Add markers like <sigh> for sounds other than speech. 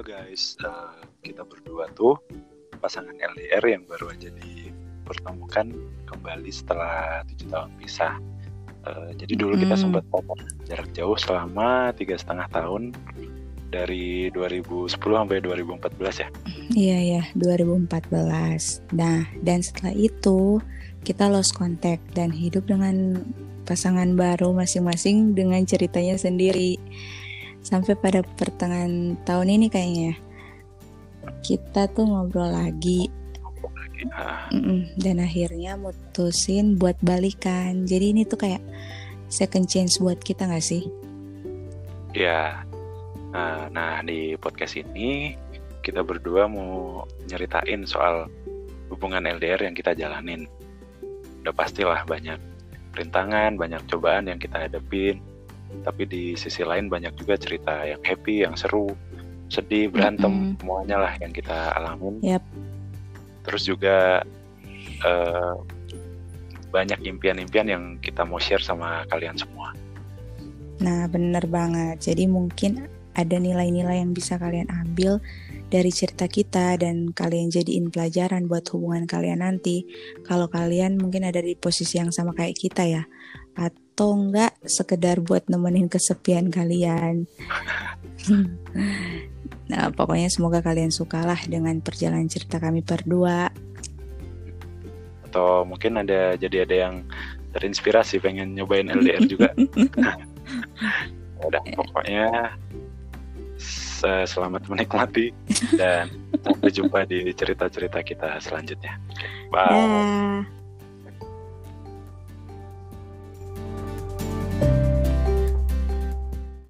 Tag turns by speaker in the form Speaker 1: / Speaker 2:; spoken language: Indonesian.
Speaker 1: guys, uh, kita berdua tuh pasangan LDR yang baru aja dipertemukan kembali setelah tujuh tahun pisah. Uh, jadi dulu kita hmm. sempat jarak jauh selama tiga setengah tahun dari 2010 sampai 2014 ya.
Speaker 2: Iya ya, 2014. Nah, dan setelah itu kita lost contact dan hidup dengan pasangan baru masing-masing dengan ceritanya sendiri. Sampai pada pertengahan tahun ini kayaknya kita tuh ngobrol lagi. Dan akhirnya mutusin buat balikan. Jadi ini tuh kayak second chance buat kita gak sih?
Speaker 1: Ya, Nah, nah di podcast ini kita berdua mau nyeritain soal hubungan LDR yang kita jalanin. Udah pastilah banyak rintangan, banyak cobaan yang kita hadapin. Tapi di sisi lain banyak juga cerita yang happy, yang seru, sedih, berantem, mm -hmm. semuanya lah yang kita alamin.
Speaker 2: Yep.
Speaker 1: Terus juga uh, banyak impian-impian yang kita mau share sama kalian semua.
Speaker 2: Nah, bener banget. Jadi mungkin ada nilai-nilai yang bisa kalian ambil dari cerita kita dan kalian jadiin pelajaran buat hubungan kalian nanti. Kalau kalian mungkin ada di posisi yang sama kayak kita ya. Atau enggak sekedar buat nemenin kesepian kalian. <laughs> Nah pokoknya semoga kalian sukalah dengan perjalanan cerita kami berdua.
Speaker 1: Atau mungkin ada jadi ada yang terinspirasi pengen nyobain LDR juga. <laughs> Udah pokoknya selamat menikmati dan <laughs> sampai jumpa di cerita-cerita kita selanjutnya. Bye. Yeah.